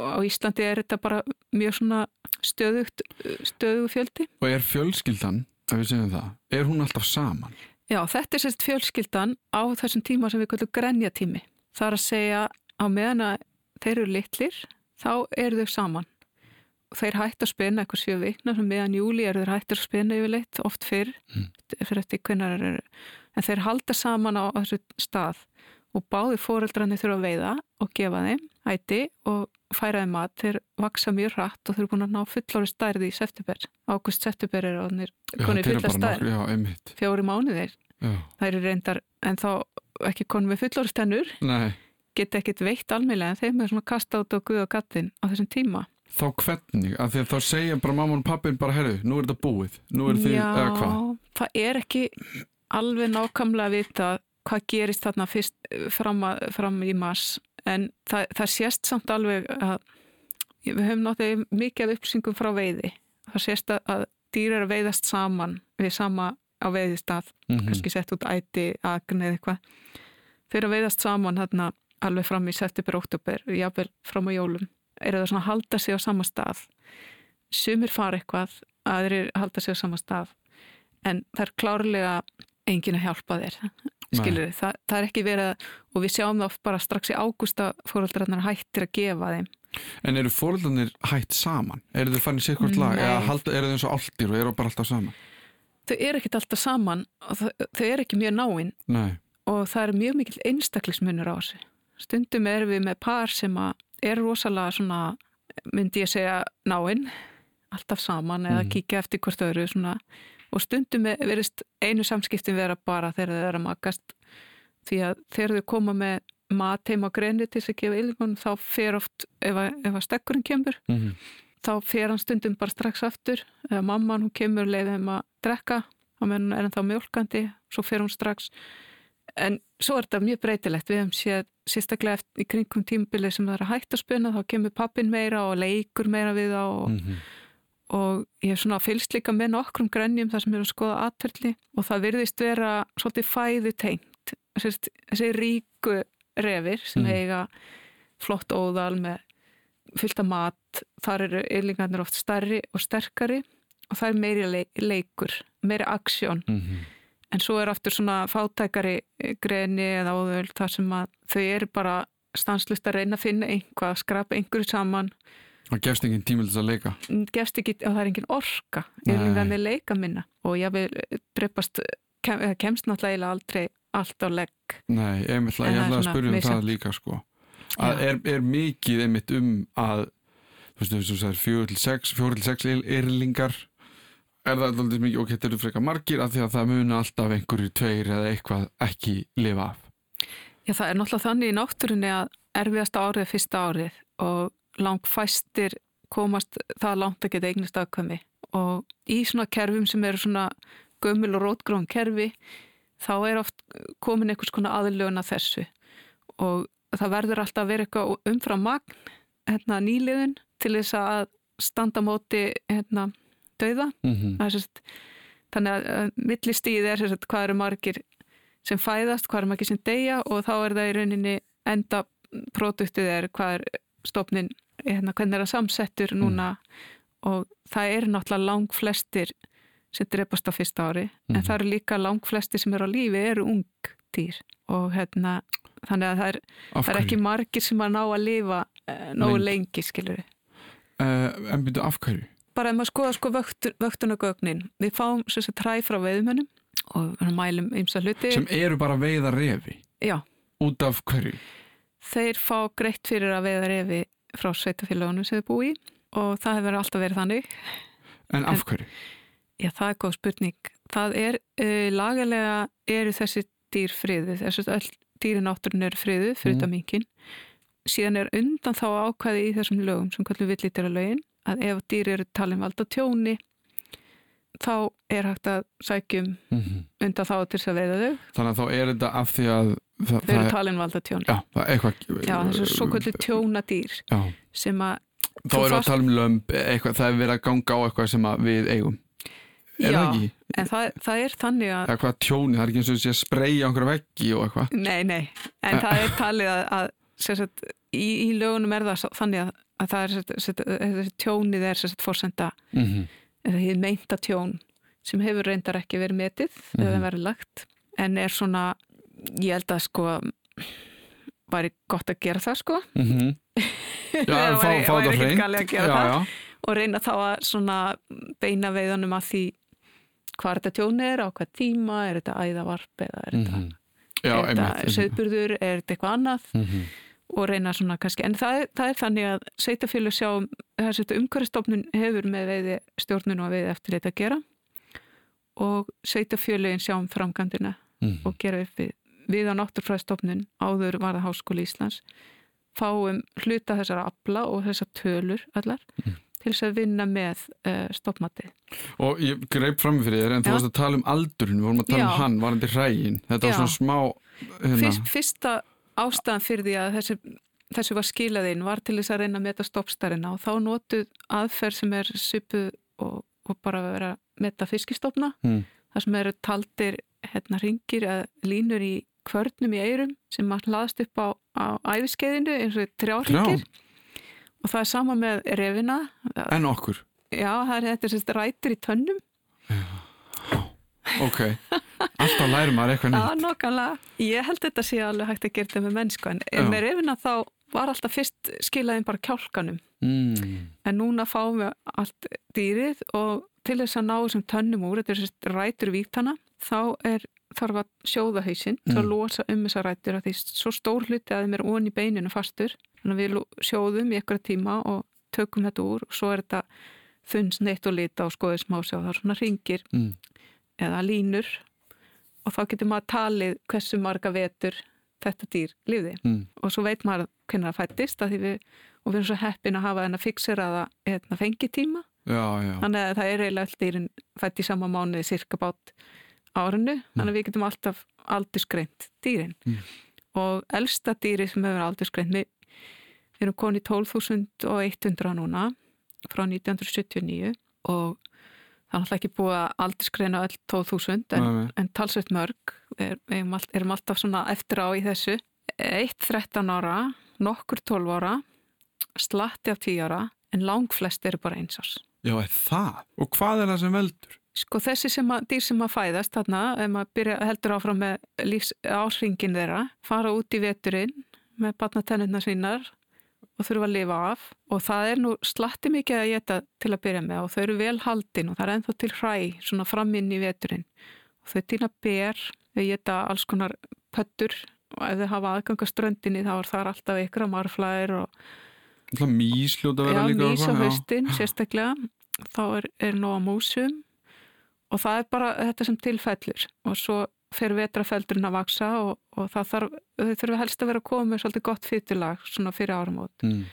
og á Íslandi er þetta bara mjög svona stöðugt, stöðugu fjöldi. Og er fjölskyldan, ef við segjum það, er hún alltaf saman? Já, þetta er sérst fjölskyldan á þessum tíma sem við kallum grenja tími. Það er að segja á meðan að þeir eru litlir, þá eru þau saman. Þeir hættu að spina eitthvað sjö vikna, meðan júli eru þeir hættu að spina yfirleitt, oft fyrr, Mm. fyrir eftir þeir eru. En þeir halda saman á þessu stað og báði fóreldrarnir þurfa að veiða og gefa þeim æti og færa þeim mat. Þeir vaksa mjög hratt og þeir eru búin að ná fullóri stærði í september. Águst september er ánir Já, konið fulla stærð, fjóri mánuðir það eru reyndar en þá ekki konum með fullorstennur Nei, geta ekkit veitt almeinlega en þeim er svona kasta út á guð og gattin á þessum tíma þá hvernig? Af því að þá segja bara mamma og pappin bara, herru, nú er þetta búið. Nú er Já, eða hvað? það er ekki alveg nákvæmlega að vita hvað gerist þarna fyrst fram, að, fram í mars en það, það sést samt alveg að við höfum náttúrulega mikið af upplýsingum frá veiði það sést að, að dýr er að veiðast saman við sama á veiðistað Mhm. kannski sett út æti, agn eða eitthvað þeir eru að veiðast saman þarna alveg fram í september, oktober jáfnvel fram á jólum eru það svona að halda sig á sama stað sumir fara eitthvað aðrir halda sig á sama stað en það er klárlega engin að hjálpa þér skilur það, það er ekki verið að, og við sjáum það bara strax í ágústa fóröldrarnar hættir að gefa þeim En eru fóröldarnir hætt saman? Eru þau fann í sér hvort lag? Eða halda, eru þau eins og áldir og eru bara alltaf saman? þau eru ekkit alltaf saman og þau, þau eru ekki mjög náinn Nei. og það er mjög mikill einstaklismunur á þessu. Stundum erum við með par sem að er rosalega svona, myndi ég segja, náinn, alltaf saman eða Mhm. kíkja eftir hvort öðru svona. Og stundum er- verðist einu samskiptin vera bara þegar þau eru að makast. Því að þegar þau koma með mat heim á greinni til þess að gefa ylgunum þá fer oft, ef að, að stekkurinn kemur Mm þá fer hann stundum bara strax aftur. Eða mamman hún kemur leiðið um að drekka. Hún er ennþá mjölkandi svo fer hún strax en svo er þetta mjög breytilegt við hefum séð sérstaklega eftir, í kringum tímabilið sem það er að hætta að spuna þá kemur pappin meira og leikur meira við þá og, Mhm. og ég hef svona fylgst líka með nokkrum grænjum þar sem eru að skoða atverðli og það virðist vera svolítið fæðu tengt þessi ríku refir sem Mm. eiga flott óðal með fylgta mat þar eru yflingarnir oft stærri og sterkari og það er meiri leik, leikur meiri aksjón Mhm. En svo er aftur svona fátækari greni eða óðöld þar sem að þau eru bara stanslust að reyna að finna einhvað, skrapa einhverju saman. Það gefst enginn tími til þess að leika? Gefst ekki, og það er engin orka. Nei. yfirlingarnir leika minna. Og ég vil dreipast kem, eða kemst náttúrulega aldrei allt á legg. Nei, einmitt, ég það er ætla að spyrja um það líka sko. Að er, er mikið einmitt um að þú veist, þú veist, sex fjóri til sex yrlingar er það alltaf mikið, ok, þetta eru frekar margir af því að það muna alltaf einhverju tveir eða eitthvað ekki lifa af. Já, það er náttúrulega þannig í náttúrunni að erfiðasta árið fyrsta árið og langt fæstir komast það langt að geta eignist afkvæmi. Og í svona kerfum sem eru svona gömul og rótgróðum kerfi þá er oft komin einhvers konar aðlögun að þessu. Og það verður alltaf að vera eitthvað umfram magn hérna, nýliðun til þess að standa móti hérna, dauða mm -hmm. Er sérst, þannig að millistíð er sérst, hvað eru margir sem fæðast, hvað eru margir sem deyja og þá er það í rauninni enda produktið er hvað er stofnin, hérna, hvernig er það samsettur núna og það eru náttúrulega lang flestir sem drepast á fyrsta ári en Mhm. það eru líka lang flestir sem eru á lífi eru ung dýr og hérna þannig að það er, það er ekki margir sem að ná að lifa uh, nógu Lengi. lengi skilur við Uh, en byrju af hverju? Bara ef maður skoða sko vöktun, vöktunagögnin við fáum sem træ frá veiðmönnum og mælum ymsa hluti. Sem eru bara að veiða refi já, út af hverju? þeir fá greitt fyrir að veiða refi frá sveitafélagunum sem þau búi og það hefur alltaf verið þannig. En af hverju? já, það er góð spurning. Það er, uh, lagalega eru þessi dýr friðu þessi öll dýrin átturinn eru friðu fyrir Mm. þetta minkin síðan er undan þá ákvæði í þessum lögum sem kallum villítira lögin að ef dýr eru talin valda tjóni þá er hægt að sækjum Mm undan þá til þess að veiða þau Þannig að þá er þetta af því að það, þau eru talin valda tjóni já, það er svo kvöldu tjónadýr Já, sem að þá Þú er að tala um lömb eitthvað, það er verið að ganga á eitthvað sem við eigum Er Já. það ekki? en það, það er þannig að Það er hvað tjóni, það er ekki eins og þessi að spreyja einhverja veggi og eitthvað nei, nei, en Eh. það er talið að, að sagt, í, í lögunum er það þannig að, að það er sagt, þessi tjónið er sagt fórsenda mm -hmm. eða því meinta tjón sem hefur reyndar ekki verið metið Mhm. eða verið lagt en er svona, ég held að sko væri gott að gera það sko Já, Eða fá, væri- fá þetta ekkert hreint galið að gera já, það. já. og reyna þá að svona beina veiðanum að því hvað þetta tjóni er, á hvað tíma er þetta æðavarp eða er þetta, Mhm. Já, þetta söðburður er þetta eitthvað annað Mhm. Og reyna svona kannski, en það, það er þannig að sveitafélag sjá, þessi umhverfstofnun hefur með veiði stjórnun og veiði eftir þetta að gera og sveitafélagin sjá um framkvæmdina Mhm. og gera upp við, við á náttúrfræðstofnun áður var það Háskóli Íslands fáum hluta þessara afla og þessar tölur allar Mhm. til þess að vinna með uh, stopmati. Og ég greip fram fyrir þér en þú varst að tala um aldurinn, við vorum að tala Já. um hann, varandi hrægin Þetta var Já. svona smá hérna, Fyrst, fyrsta ástæðan fyrir því að þessi, þessu var skilað inn var til þess að reyna að meta stoppstærina og þá notuð aðferð sem er svipuð og, og bara að vera að meta fiskistofna Mm. þar sem eru taldir hérna ringir eða línur í kvörnum í eirum sem maður hlaðast upp á, á æfiskeiðinu eins og trjárringir og það er sama með refina. En okkur? Já, það er þetta sérst rætur í tönnum. Ok, alltaf lærum maður eitthvað Já, nýtt nokkanlega. Ég held þetta sé alveg hægt að gera þetta með mennsku en Já. með refina þá var alltaf fyrst skilaðin bara kjálkanum mm. en núna fáum við allt dýrið og til þess að ná þessum tönnum úr, þetta er sérst rætur víktana þá er þarf að sjóða hausinn til að Mm. losa um þessar rætur af því svo stór hluti að þeim er onni í beininu fastur þannig að við sjóðum í eitthvað tíma og tökum þetta úr og svo er þetta þunns neitt og lita og skoðið smá sjá það er svona ringir Mm. eða línur og þá getur maður talið hversu marga vetur þetta dýr lífði Mm. og svo veit maður hvernig það fættist og við erum svo heppin að hafa þennan fixeraða hérna, fengitíma Já, já. þannig að það er eiginlega allt dýrin fætt í sama mánuði cirka bát árinu þannig að við getum alltaf aldursgreint dýrin Mm. og elsta dýri sem hefur aldursgreint við við erum konið 12.100 núna frá 1979 og það er alltaf ekki búið að aldursgreina öll 12.000 en, en talsveit mörg við erum, all- erum alltaf svona eftir á í þessu eitt 13 ára nokkur 12 ára slatti af 10 ára en langflest eru bara eins árs Já, er það? Og hvað er það sem veldur? Sko þessi sem að, dýr sem að fæðast þarna, ef maður byrja, heldur áfram með lífs, ásringin þeirra, fara út í veturinn með batnatennina sínar og þurfa að lifa af. Og það er nú slatti mikið að geta til að byrja með og þau eru vel haldin og það er ennþá til hræ svona fram inn í veturinn. Og þau týna ber, þau geta alls konar pöttur og ef þau hafa aðgangaströndinni þá er það alltaf ykkur að marflæðir og mís hljóta að vera Já, líka mís á haustin sérstaklega. Þá er, er nóg að músum. Og það er bara þetta sem tilfellur. Og svo fer vetrafeldurinn að vaksa og, og það þarf, þau þurfa helst að vera að koma með svolítið gott fytulag svona fyrir áramót. Mm.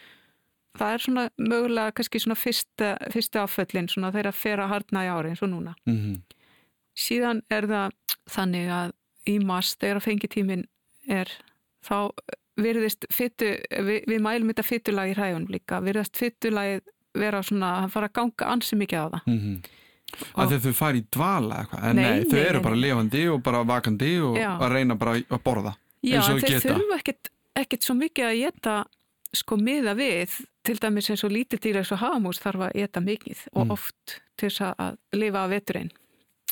Það er svona mögulega kannski svona fyrsta, fyrsta afföllin svona þeirra fer að harna í ári eins og núna. Mm Síðan er það þannig að í mars þegar að fengitímin er þá virðist fytu, við, við mælum þetta fytulagi í hræðunum líka, virðast fytulagi vera svona, að fara að ganga ansi mikið á það. -hmm. Að þau fari í dvala eitthvað En Nei, nei, þau nei, eru nei, bara nei. lifandi og bara vakandi og Já. að reyna bara að borða Já, eins og þau þeir geta. þurfa ekkit, ekkit svo mikið að geta sko miða við, til dæmis eins og lítið dýra eins og hafamús þarf að geta mikið og Mm. oft til þess að lifa af veturinn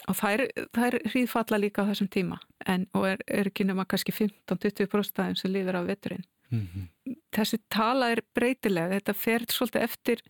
og það er, hríðfalla líka á þessum tíma en, og er, er ekki nema kannski 15-20% aðeins sem lifir af veturinn mm -hmm. þessi tala er breytileg þetta fer svolítið eftir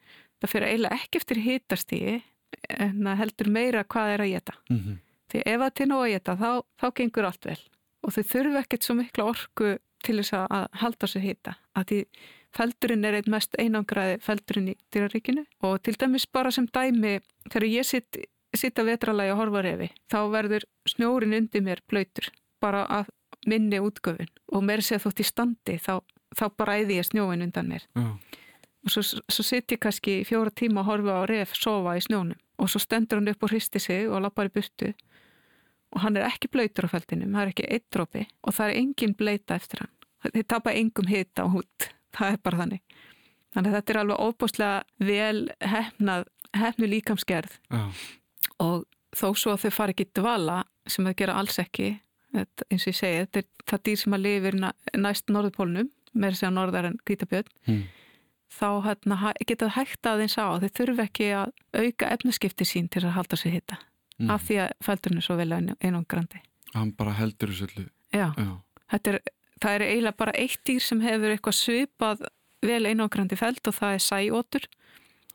það fer eiginlega ekki eftir hitastígi heldur meira hvað er að geta Mhm. því ef það til nóg að geta þá, þá gengur allt vel. Og þau þurfu ekkert svo mikla orku til þess að- halda sér hita. Að því feldurinn er einn mest einangraði feldurinn í dýraríkinu. Og til dæmis bara sem dæmi þegar ég sitt, sitt að vetralagi og horfa refi þá verður snjórin undir mér blöytur bara að minni útgöfun og mér sé þótt í standi þá, þá bræði ég snjóin undan mér. Já. Og svo, svo sitt ég kannski fjóra tíma að horfa á ref sofa í snjónum. Og svo stendur hann upp og hristi sig og lappar í burtu. Og hann er ekki blöytur á feldinum, það er ekki eitt dropi. Og það er engin bleita eftir hann. Þeir tapa engum hita á hút það er bara þannig. Þannig að þetta er alveg óbúslega vel hefnað, hefnu líkamsgerð. Já. og þó svo að þau fara ekki dvala sem þau gera alls ekki þetta, eins og ég segi, þetta er það dýr sem að lifir næ, næst norðupólnum með þess að norðar en grítabjörn Mm. Þá hérna, geta það hægt aðeins á þau þurfi ekki að auka efnaskipti sín til að halda sér hitta Mm. af því að feldurinn er svo vel einangrandi. Hann bara heldur þessu er, það er eiginlega bara eitt dýr sem hefur eitthvað svipað vel einangrandi feld og það er sæótur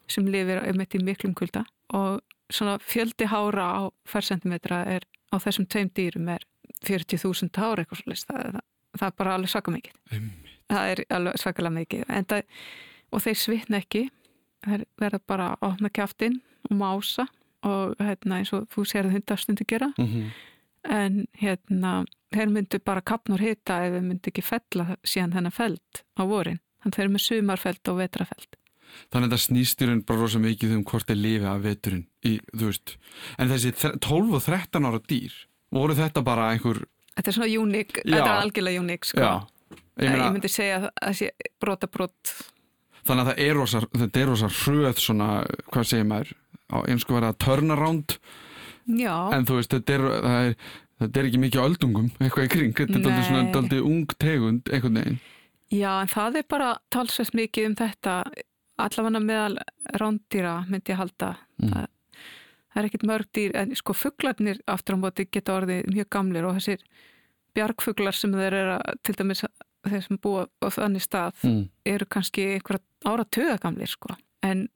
sem lifir einmitt í miklum kulda. Og svona fjöldi hára á fersentimetra er á þessum tveim dýrum er 40.000 hára eitthvað svolítið það, það, það er bara alveg svaka mikið. Einmitt. það er alveg svakalega mikið. En það, og þeir svitna ekki. Þeir verða bara að opna kjaftin og mása og hérna eins og þú sér hundastundu gera. Mhm. en hérna þeir myndu bara kapna úr hita ef þeir myndu ekki fella síðan þennan feld á vorin. Þannig þeir eru með sumarfeld og vetrafeld Þannig að þetta snýst í raun bara rosa mikið um hvort þeir lifi af veturinn í. En þessi þre- 12 og 13 ára dýr, voru þetta bara einhver, þetta er svona uník, þetta er algjörlega uník sko. já, ég ég, meina, myndi segja að það sé brota brot þannig að það er rosa, þetta er rosa hröð svona, hvað segir maður, á einsku verða turnaround, já, en þú veist, þetta er, er, þetta er ekki mikið öldungum, eitthvað í kring, þetta er daldið svona, Nei. daldið ung tegund, einhvern veginn. já, en það er bara talsveit mikið um þetta allavega meðal rándýra myndi ég halda Mm. það, það er ekkit mörg dýr en sko fugglarnir aftur á móti geta orðið mjög gamlir og þessir bjargfuglar sem þeir eru að, til dæmis þeir sem búa á þannig stað Mm. eru kannski einhverja ára gamlir sko. en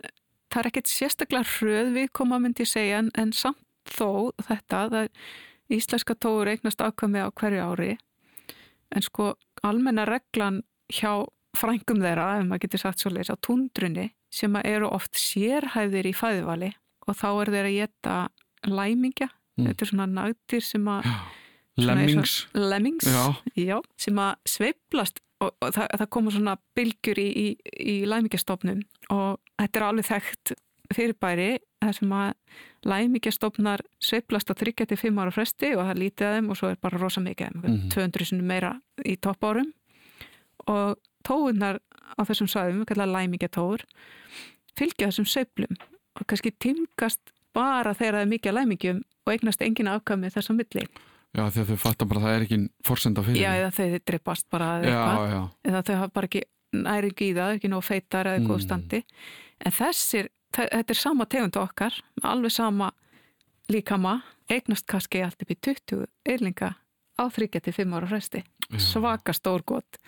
það er ekkit sérstaklega hröð við koma myndi segja en, en samt þó þetta það íslenska tóur eignast ákvæmi á hverju ári en sko almenna reglan hjá frængum þeirra, ef maður getur sagt svo leys á tundrunni sem eru oft sérhæfðir í fæðivali og þá er þeir að geta læmingja Mm. þetta er svona nagdýr sem að Lemmings, lemmings Já. já, sem að sveiflast og, og það, það koma svona bylgjur í, í, í læmingjastofnum og þetta er alveg þekkt fyrirbæri þar sem að læmíkjastofnar sveiflast á 3-5 ára fresti og það lítið að þeim og svo er bara rosa mikið, mm -hmm. 200 sinni meira í toppárum og tóunar á þessum svæðum, við kallaðum læmíkjatóur, fylgja þessum sveiflum og kannski timgast bara þegar það er mikið læmíkjum og eignast engin afkami þess að milli. Já, þegar þau fattar bara að það er ekki forsenda fyrir. Já, eða þau drippast bara eða eitthvað, eða þau hafa bara ekki næringi í það, ekki nóg feitar eða eitthvað mm. standi. En þessir þetta er sama tegund okkar, alveg sama líkama, eignast kannski allt upp í 20 yrlinga á 3-5 ára fresti, svaka stór gott.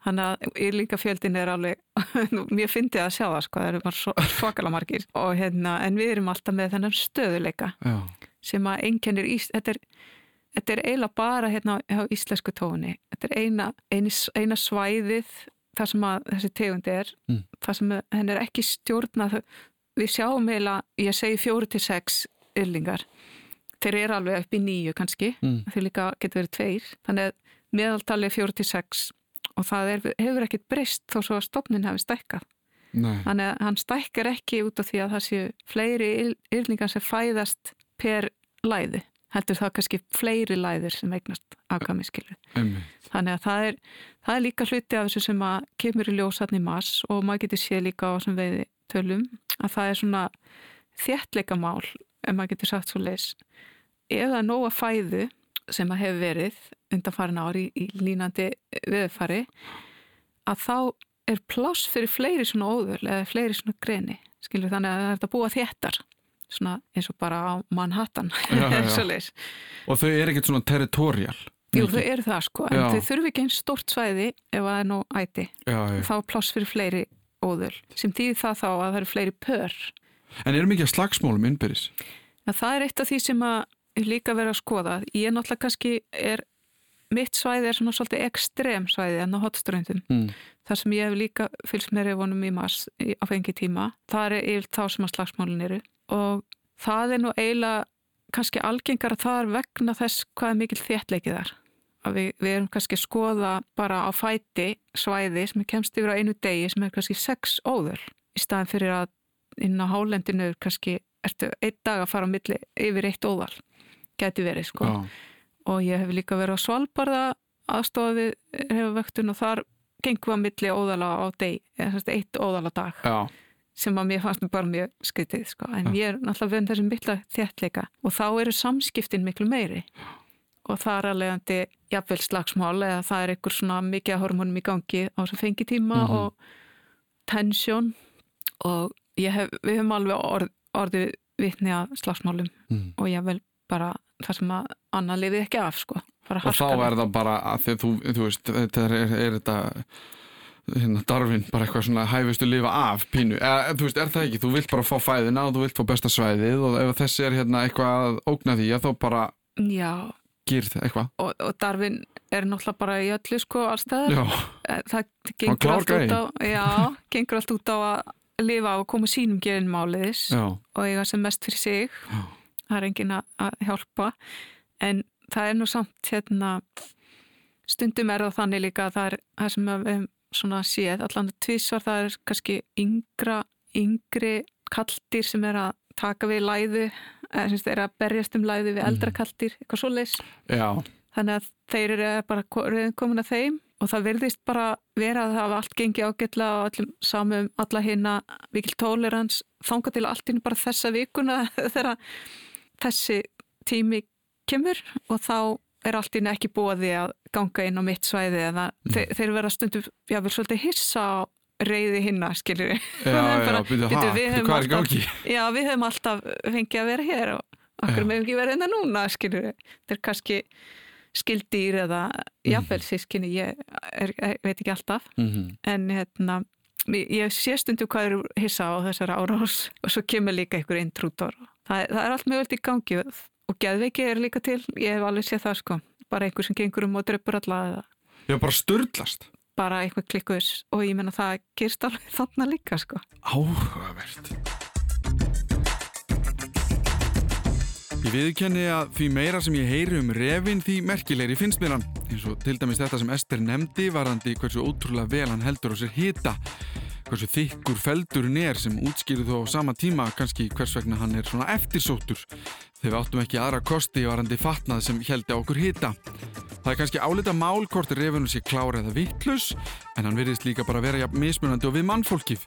Þannig að yrlingafjöldin er alveg, mér finnst ég að sjá það sko, það eru bara svakala margir og hérna, en við erum alltaf með þennan stöðuleika Já. sem að einkennir ís, þetta er, þetta er eiginlega bara hérna á íslensku tóni, þetta er eina, eina, eina svæðið þar sem að þessi tegundi er, mm. þar sem henn er ekki stjórnað við sjáum eiginlega, ég segi fjóru til sex yllingar. Þeir eru alveg upp í nýju kannski, mm. þeir líka getur verið tveir, þannig að meðaltalið fjóru til sex og það er, hefur ekkert breyst þó svo að stofnin hefur stækkað. Nei. Þannig að hann stækkar ekki út af því að það séu fleiri yllingar sem fæðast per læði. Heldur það kannski fleiri læðir sem eignast afkvæmiskilu. Þannig að það er, það er líka hluti af þessu sem að kemur í ljósatni mass og maður getur séð líka á sem veiði tölum að það er svona þjertleikamál, ef maður getur sagt svo leis, eða nóga fæðu sem að hefur verið undan farin ári í, línandi viðfari, að þá er pláss fyrir fleiri svona óður eða fleiri svona greni, skilur þannig að það er að búa þjertar svona eins og bara á Manhattan já, já. og þau er ekkert svona territorial Jú, þau eru það sko, en já. þau þurfi ekki einn stort svæði ef það er nú æti þá er pláss fyrir fleiri óðul sem þýðir það þá að það eru fleiri pör En eru mikið slagsmálum innbyrðis? Það er eitt af því sem að líka vera að skoða. Ég náttúrulega kannski er, mitt svæði er svona svolítið ekstrem svæði en á hotströndum mm. þar sem ég hef líka fylgst með reyfunum í mass á fengi tíma. Það er yfir þá sem að slagsmálun eru og það er nú eiginlega kannski algengar er vegna þess hvað er mikil þéttleikið þar að við, við erum kannski að skoða bara á fæti svæði sem er kemst yfir á einu degi sem er kannski sex óður. Í staðin fyrir að inn á hálendinu kannski ertu einn dag að fara á milli yfir eitt óðal. Geti verið sko. Já. og ég hef líka verið á Svalbardha aðstofa við hefuvöktun og þar gengum við að milli óðala á deg eða eitt óðala dag. Já. Sem að mér fannst bara mjög skritið sko. En ég er náttúrulega verið þessum mittla þjertleika og þá eru samskiptin miklu meiri. Og það er alvegandi jafnvel slagsmál eða það er einhver svona mikið hormonum í gangi á þessum fengitíma mm -hmm. og tensjón og hef, við höfum alveg orð, orðið vittni að slagsmálum mm. og ég vel bara það sem að annað lifið ekki af sko. Og þá er það bara að að þú, þú veist, þetta er, er þetta hérna darfinn bara eitthvað svona hæfistu lifa af pínu, eða þú veist, er það ekki? Þú vilt bara fá fæðina og þú vilt fá besta svæðið og ef þessi er hérna eitthvað ógna því að þá bara Já, gýrð eitthvað. Og, og Darvin er náttúrulega bara í öllu sko allstæðar eh, það gengur allt, á, já, gengur allt út á að lifa og koma sínum gerinmáliðis og eiga sem mest fyrir sig. Já. það er engin að hjálpa. En það er nú samt hérna stundum er það þannig líka að það er það sem við svona séð allan tvísvar það er kannski yngra yngri kaldir sem er að taka við læðu eða sem þeir að berjast um læði við eldra mhm. kaldir, eitthvað svo leys þannig að þeir eru bara komin að þeim og það verðist bara vera að það hafa allt gengið ágætla og allum samum alla hérna vikil tolerans þanga til alltinn bara þessa vikuna þegar þessi tími kemur og þá er alltinn ekki bóði að ganga inn á mitt svæði eða mm. þeir, þeir vera stundum, já, vel svolítið hissa á reyði hinna, skiljur við. Já, já, byrju, hæ, hvað er gangi? Já, við höfum alltaf fengið að vera hér og okkur meðum ekki verið hérna núna, skiljur við. Þetta er kannski skildýr eða jafnvel sískinni, ég er, er, veit ekki alltaf, mm -hmm. en hérna, ég sé stundu hvað eru hissa á þessara árás og svo kemur líka einhver intrútor. Það, það er allt mögulegt í gangi og geðveiki er líka til, ég hef alveg séð það sko, bara einhver sem gengur um og dreipur alla eða. Já, bara störtlast bara eitthvað klikkus og ég menna það gerst alveg þarna líka sko. Áhugavert. Ég viðkenni að því meira sem ég heyri um revin því merkilegri finnst mér hann. Eins og til dæmis þetta sem Ester nefndi varðandi hversu ótrúlega vel hann heldur á sér hita. Hversu þykkur feldurinn er sem útskýrið þó á sama tíma kannski hvers vegna hann er svona eftirsóttur þegar við áttum ekki aðra kosti varandi fatnað sem heldi á okkur hita. Það er kannski álita mál hvort refunum sé klára eða vittlus en hann verðist líka bara vera jafn mismunandi og við mannfólkið.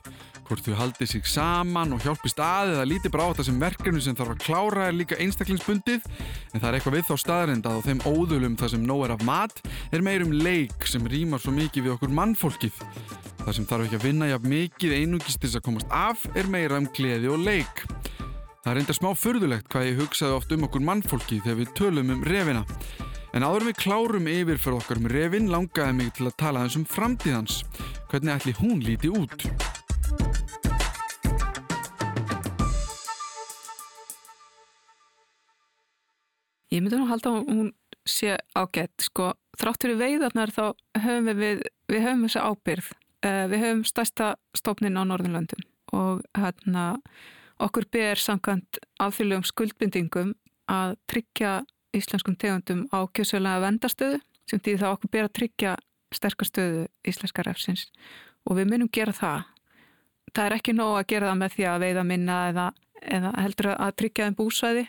Hvort þau haldi sig saman og hjálpist að eða líti bara á þetta sem verkefni sem þarf að klára er líka einstaklingsbundið en það er eitthvað við þá staðarind að á þeim óðulum það sem nóg er af mat er meirum leik sem rýmar svo mikið við okkur mannfólkið. Það sem þarf ekki að vinna jafn mikið einugist til þess að komast af er meira um gleði og leik. Það er enda smá furðulegt hvað ég hugsaði oft um okkur mannfólki þegar við tölum um refina. En áður við klárum yfir fyrir okkar um refin langaði mig til að tala eins um framtíðans. Hvernig ætli hún líti út? Ég myndi nú halda að hún sé ágætt, sko, þrátt fyrir veiðarnar þá höfum við, við, við höfum þessu ábyrð. Uh, við höfum stærsta stofnin á Norðurlöndum og hérna okkur ber samkvæmt alþjóðlegum skuldbindingum að tryggja íslenskum tegundum á kjössulega vendastöðu sem því þá okkur ber að tryggja sterkastöðu íslenska refsins og við munum gera það. Það er ekki nóg að gera það með því að veiða minna eða, eða heldur að tryggja þeim búsvæði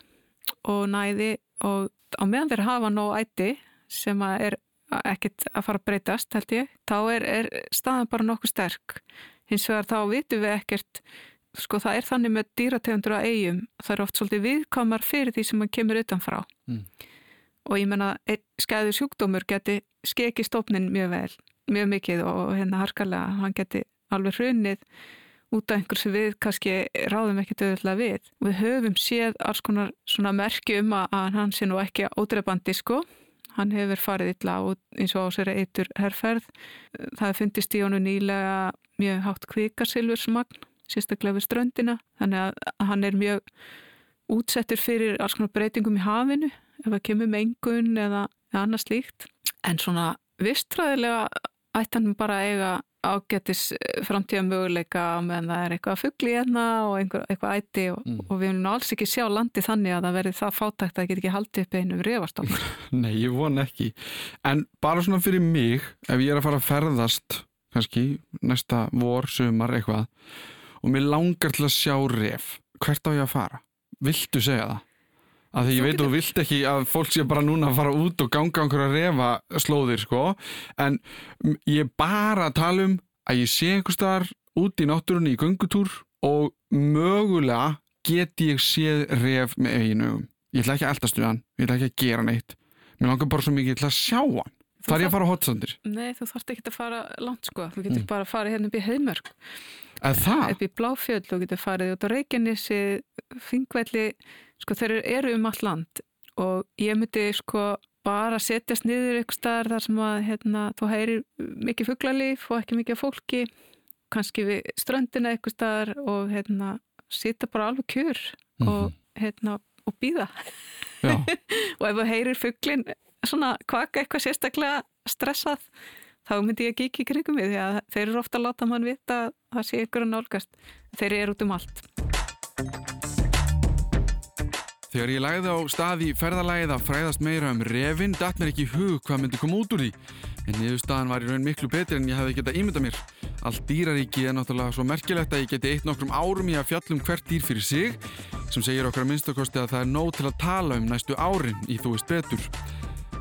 og næði og á meðan þeir hafa nóg ætti sem að er ekkit að fara að breytast held ég, þá er, er staðan bara nokkuð sterk. Hins vegar þá vitum við ekkert, sko það er þannig með dýrategundur að eigum, það er oft svolítið viðkamar fyrir því sem mann kemur utanfrá. Mm. Og ég menna, skæður sjúkdómur geti skeki stofnin mjög vel, mjög mikið og hérna harkalega, hann geti alveg hrunnið út af einhver sem við kannski ráðum ekki döðulega við. Við höfum séð alls konar svona merki um að hann sé nú ekki ódreifandi sko. Hann hefur farið illa út eins og á sér eitur herrferð. Það fundist í honum nýlega mjög hátt kvikarsilfursmagn, sérstaklega við ströndina. Þannig að hann er mjög útsettur fyrir alls konar breytingum í hafinu ef það kemur mengun eða annars líkt. En svona vistræðilega ætti hann bara eiga ágættis framtíða möguleika meðan það er eitthvað fuggli hérna og einhver, eitthvað ætti og, mm. og við viljum alls ekki sjá landi þannig að það verði það fátækt að það get ekki haldið upp einum reyfastofn. Nei, ég von ekki. En bara svona fyrir mig, ef ég er að fara að ferðast kannski næsta vor, sumar, eitthvað og mér langar til að sjá reyf, hvert á ég að fara? Viltu segja það? að því ég veit þú vilt ekki að fólk sé bara núna að fara út og ganga einhverja refa slóðir sko. En ég er bara að tala um að ég sé einhver staðar út í náttúrunni í gungutúr og mögulega get ég séð ref með eiginu ég ætla ekki að eldastu hann, ég ætla ekki að gera neitt. Mér langar bara svo mikið, ég ætla að sjá hann. Þar ég að fara hotsandir? Nei, þú þarfst ekki að fara langt sko. Þú getur mm. bara að fara hérna upp í heimörk upp í Bláfjöld, þú getur farið út á Reykjanesi, Fingvelli sko þeir eru um allt land. Og ég myndi sko bara setjast niður ykkur staðar þar sem að hérna, þú heyrir mikið fugglalíf og ekki mikið fólki. Kannski við ströndina ykkur staðar og hérna sita bara alveg kjur mm -hmm. og hérna og býða og ef þú heyrir fugglin svona kvaka eitthvað sérstaklega stressað þá myndi ég ekki ekki krigum við því að þeir eru ofta að láta mann vita að það sé ykkur að nálgast þeir eru út um allt Þegar ég læði á staði ferðalægið að fræðast meira um revin, datt mér ekki hug hvað myndi koma út úr því. En niðurstaðan var í raun miklu betri en ég hefði getað ímyndað mér. Allt dýraríki er náttúrulega svo merkilegt að ég geti eitt nokkrum árum í að fjallum hvert dýr fyrir sig, sem segir okkar að minnstakosti að það er nóg til að tala um næstu árin í þú veist betur.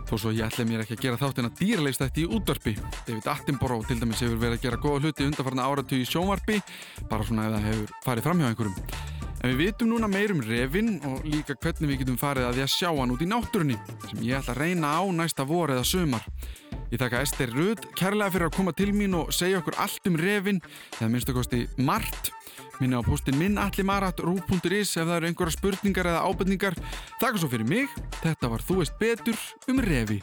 Þó svo ég ætla mér ekki að gera þátt en að dýraleist þetta í útvarpi. David Attenborough til dæmis hefur verið að gera góða hluti undarfarna áratu í sjónvarpi, bara svona ef það hefur farið fram hjá einhverjum. En við vitum núna meir um revin og líka hvernig við getum farið að því að sjá hann út í náttúrunni sem ég ætla að reyna á næsta vor eða sömar. Ég þakka Ester Röð kærlega fyrir að koma til mín og segja okkur allt um revin eða minnstu kosti margt. Minna á postin minn allimarat.ru.is ef það eru einhverja spurningar eða ábyrningar. Takk svo fyrir mig. Þetta var Þú veist betur um revi.